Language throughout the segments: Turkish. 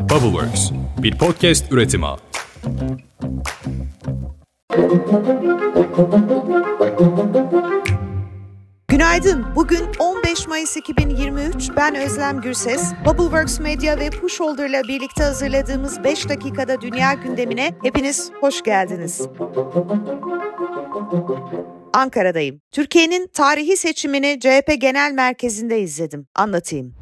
Bubbleworks, bir podcast üretimi. Günaydın. Bugün 15 Mayıs 2023. Ben Özlem Gürses. Bubbleworks Media ve Pushholder'la birlikte hazırladığımız 5 dakikada dünya gündemine hepiniz hoş geldiniz. Ankara'dayım. Türkiye'nin tarihi seçimini CHP Genel Merkezi'nde izledim. Anlatayım.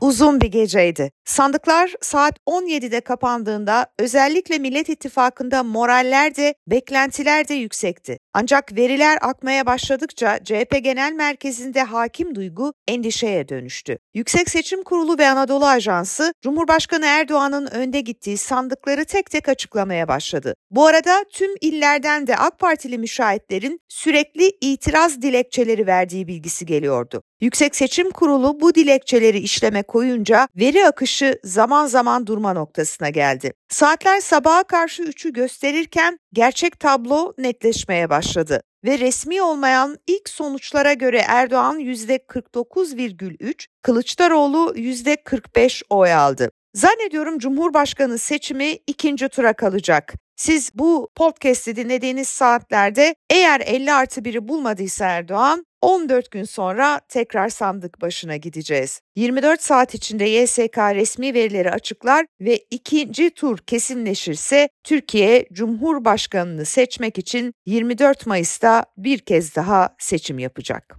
Uzun bir geceydi. Sandıklar saat 17'de kapandığında özellikle Millet İttifakı'nda moraller de beklentiler de yüksekti. Ancak veriler akmaya başladıkça CHP Genel Merkezi'nde hakim duygu endişeye dönüştü. Yüksek Seçim Kurulu ve Anadolu Ajansı Cumhurbaşkanı Erdoğan'ın önde gittiği sandıkları tek tek açıklamaya başladı. Bu arada tüm illerden de AK Partili müşahitlerin sürekli itiraz dilekçeleri verdiği bilgisi geliyordu. Yüksek Seçim Kurulu bu dilekçeleri işleme koyunca veri akışı zaman zaman durma noktasına geldi. Saatler sabaha karşı 3'ü gösterirken gerçek tablo netleşmeye başladı ve resmi olmayan ilk sonuçlara göre Erdoğan %49,3, Kılıçdaroğlu %45 oy aldı. Zannediyorum Cumhurbaşkanı seçimi ikinci tura kalacak. Siz bu podcast'i dinlediğiniz saatlerde eğer 50 artı 1'i bulmadıysa Erdoğan 14 gün sonra tekrar sandık başına gideceğiz. 24 saat içinde YSK resmi verileri açıklar ve ikinci tur kesinleşirse Türkiye Cumhurbaşkanını seçmek için 24 Mayıs'ta bir kez daha seçim yapacak.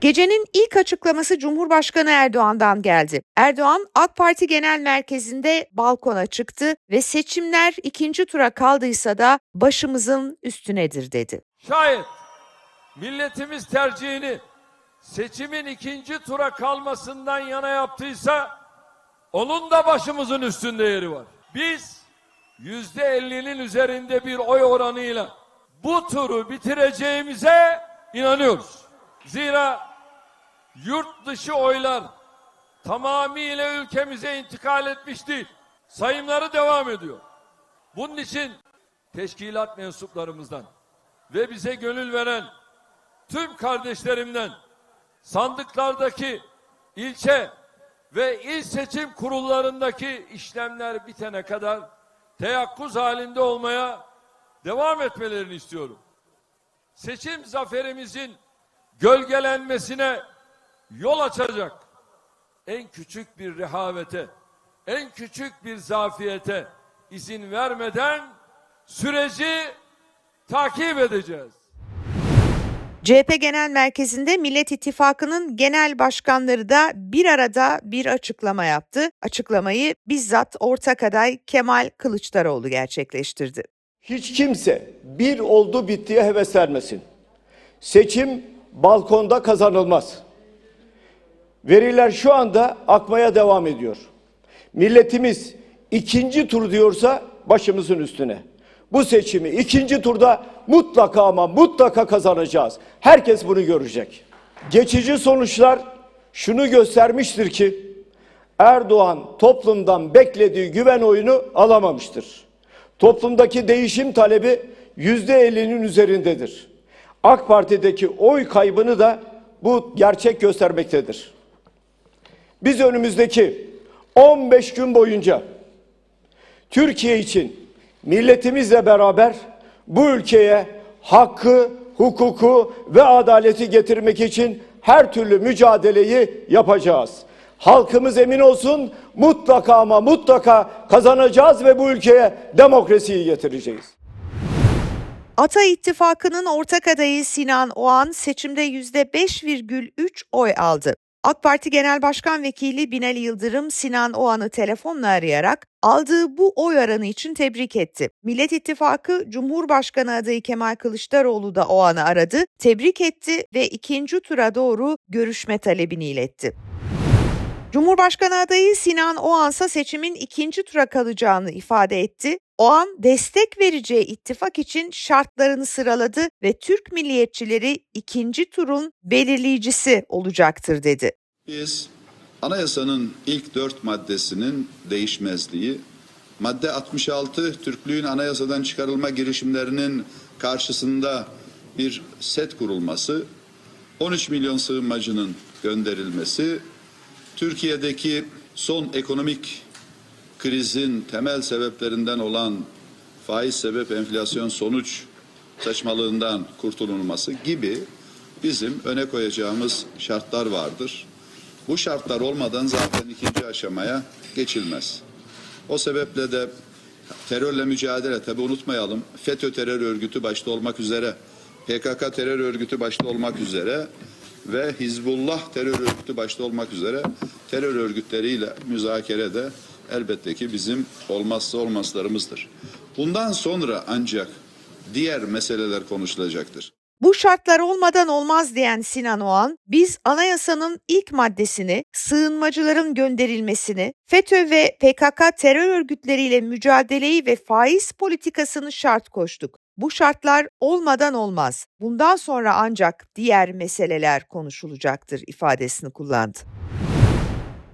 Gecenin ilk açıklaması Cumhurbaşkanı Erdoğan'dan geldi. Erdoğan AK Parti Genel Merkezi'nde balkona çıktı ve seçimler ikinci tura kaldıysa da başımızın üstünedir dedi. Şayet milletimiz tercihini seçimin ikinci tura kalmasından yana yaptıysa onun da başımızın üstünde yeri var. Biz yüzde ellinin üzerinde bir oy oranıyla bu turu bitireceğimize inanıyoruz. Zira yurt dışı oylar tamamıyla ülkemize intikal etmiş değil. Sayımları devam ediyor. Bunun için teşkilat mensuplarımızdan ve bize gönül veren tüm kardeşlerimden sandıklardaki ilçe ve il seçim kurullarındaki işlemler bitene kadar teyakkuz halinde olmaya devam etmelerini istiyorum. Seçim zaferimizin gölgelenmesine yol açacak en küçük bir rehavete, en küçük bir zafiyete izin vermeden süreci takip edeceğiz. CHP Genel Merkezi'nde Millet İttifakı'nın genel başkanları da bir arada bir açıklama yaptı. Açıklamayı bizzat ortak aday Kemal Kılıçdaroğlu gerçekleştirdi. Hiç kimse bir oldu bittiye heves vermesin. Seçim balkonda kazanılmaz. Veriler şu anda akmaya devam ediyor. Milletimiz ikinci tur diyorsa başımızın üstüne. Bu seçimi ikinci turda mutlaka ama mutlaka kazanacağız. Herkes bunu görecek. Geçici sonuçlar şunu göstermiştir ki Erdoğan toplumdan beklediği güven oyunu alamamıştır. Toplumdaki değişim talebi yüzde ellinin üzerindedir. AK Parti'deki oy kaybını da bu gerçek göstermektedir. Biz önümüzdeki 15 gün boyunca Türkiye için milletimizle beraber bu ülkeye hakkı, hukuku ve adaleti getirmek için her türlü mücadeleyi yapacağız. Halkımız emin olsun mutlaka ama mutlaka kazanacağız ve bu ülkeye demokrasiyi getireceğiz. Ata İttifakı'nın ortak adayı Sinan Oğan seçimde %5,3 oy aldı. AK Parti Genel Başkan Vekili Binali Yıldırım Sinan Oğan'ı telefonla arayarak aldığı bu oy oranı için tebrik etti. Millet İttifakı Cumhurbaşkanı adayı Kemal Kılıçdaroğlu da Oğan'ı aradı, tebrik etti ve ikinci tura doğru görüşme talebini iletti. Cumhurbaşkanı adayı Sinan Oğansa seçimin ikinci tura kalacağını ifade etti. Oğan destek vereceği ittifak için şartlarını sıraladı ve Türk milliyetçileri ikinci turun belirleyicisi olacaktır dedi. Biz anayasanın ilk dört maddesinin değişmezliği, madde 66 Türklüğün anayasadan çıkarılma girişimlerinin karşısında bir set kurulması, 13 milyon sığınmacının gönderilmesi, Türkiye'deki son ekonomik krizin temel sebeplerinden olan faiz sebep enflasyon sonuç saçmalığından kurtulunması gibi bizim öne koyacağımız şartlar vardır. Bu şartlar olmadan zaten ikinci aşamaya geçilmez. O sebeple de terörle mücadele tabi unutmayalım. FETÖ terör örgütü başta olmak üzere, PKK terör örgütü başta olmak üzere ve Hizbullah terör örgütü başta olmak üzere terör örgütleriyle müzakere de elbette ki bizim olmazsa olmazlarımızdır. Bundan sonra ancak diğer meseleler konuşulacaktır. Bu şartlar olmadan olmaz diyen Sinan Oğan, biz anayasanın ilk maddesini, sığınmacıların gönderilmesini, FETÖ ve PKK terör örgütleriyle mücadeleyi ve faiz politikasını şart koştuk. Bu şartlar olmadan olmaz. Bundan sonra ancak diğer meseleler konuşulacaktır ifadesini kullandı.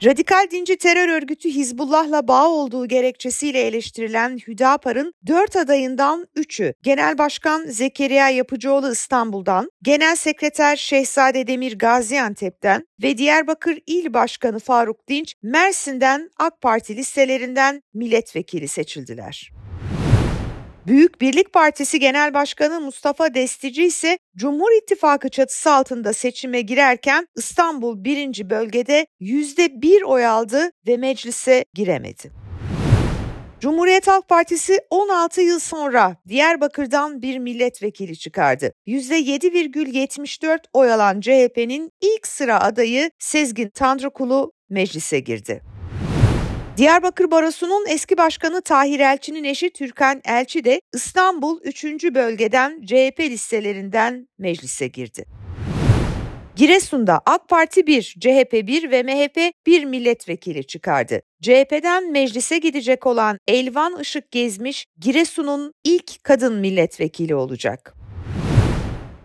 Radikal dinci terör örgütü Hizbullah'la bağ olduğu gerekçesiyle eleştirilen Hüdapar'ın dört adayından üçü, Genel Başkan Zekeriya Yapıcıoğlu İstanbul'dan, Genel Sekreter Şehzade Demir Gaziantep'ten ve Diyarbakır İl Başkanı Faruk Dinç Mersin'den AK Parti listelerinden milletvekili seçildiler. Büyük Birlik Partisi Genel Başkanı Mustafa Destici ise Cumhur İttifakı çatısı altında seçime girerken İstanbul 1. bölgede %1 oy aldı ve meclise giremedi. Cumhuriyet Halk Partisi 16 yıl sonra Diyarbakır'dan bir milletvekili çıkardı. %7,74 oy alan CHP'nin ilk sıra adayı Sezgin Tanrıkulu meclise girdi. Diyarbakır Barosu'nun eski başkanı Tahir Elçi'nin eşi Türkan Elçi de İstanbul 3. bölgeden CHP listelerinden meclise girdi. Giresun'da AK Parti 1, CHP 1 ve MHP 1 milletvekili çıkardı. CHP'den meclise gidecek olan Elvan Işık Gezmiş, Giresun'un ilk kadın milletvekili olacak.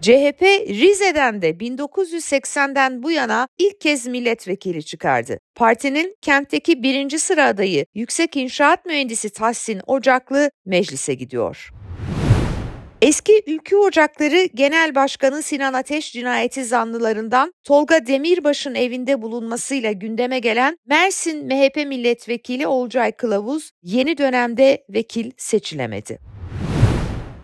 CHP Rize'den de 1980'den bu yana ilk kez milletvekili çıkardı. Partinin kentteki birinci sıra adayı Yüksek İnşaat Mühendisi Tahsin Ocaklı meclise gidiyor. Eski Ülkü Ocakları Genel Başkanı Sinan Ateş cinayeti zanlılarından Tolga Demirbaş'ın evinde bulunmasıyla gündeme gelen Mersin MHP milletvekili Olcay Kılavuz yeni dönemde vekil seçilemedi.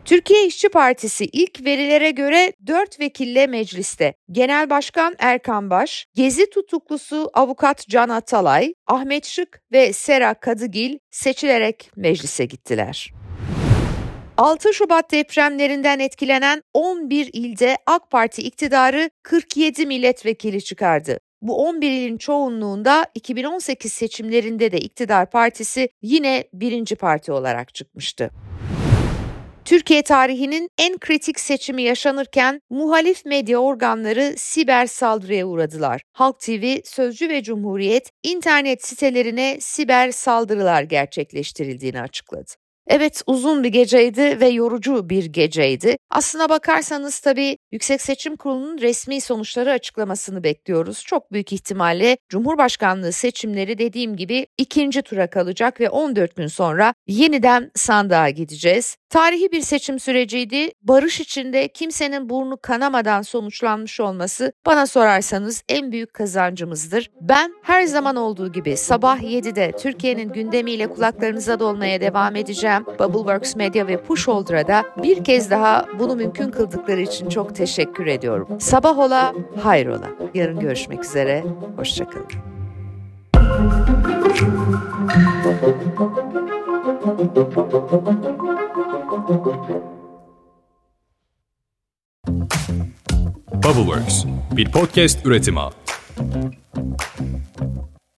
Türkiye İşçi Partisi ilk verilere göre 4 vekille mecliste. Genel Başkan Erkan Baş, Gezi tutuklusu avukat Can Atalay, Ahmet Şık ve Sera Kadıgil seçilerek meclise gittiler. 6 Şubat depremlerinden etkilenen 11 ilde AK Parti iktidarı 47 milletvekili çıkardı. Bu 11 ilin çoğunluğunda 2018 seçimlerinde de iktidar partisi yine birinci parti olarak çıkmıştı. Türkiye tarihinin en kritik seçimi yaşanırken muhalif medya organları siber saldırıya uğradılar. Halk TV, Sözcü ve Cumhuriyet internet sitelerine siber saldırılar gerçekleştirildiğini açıkladı. Evet uzun bir geceydi ve yorucu bir geceydi. Aslına bakarsanız tabii Yüksek Seçim Kurulu'nun resmi sonuçları açıklamasını bekliyoruz. Çok büyük ihtimalle Cumhurbaşkanlığı seçimleri dediğim gibi ikinci tura kalacak ve 14 gün sonra yeniden sandığa gideceğiz. Tarihi bir seçim süreciydi. Barış içinde kimsenin burnu kanamadan sonuçlanmış olması bana sorarsanız en büyük kazancımızdır. Ben her zaman olduğu gibi sabah 7'de Türkiye'nin gündemiyle kulaklarınıza dolmaya devam edeceğim edeceğim. Bubbleworks Media ve Pushholder'a da bir kez daha bunu mümkün kıldıkları için çok teşekkür ediyorum. Sabah ola, hayrola. Yarın görüşmek üzere. Hoşçakalın. Bubbleworks bir podcast üretimi.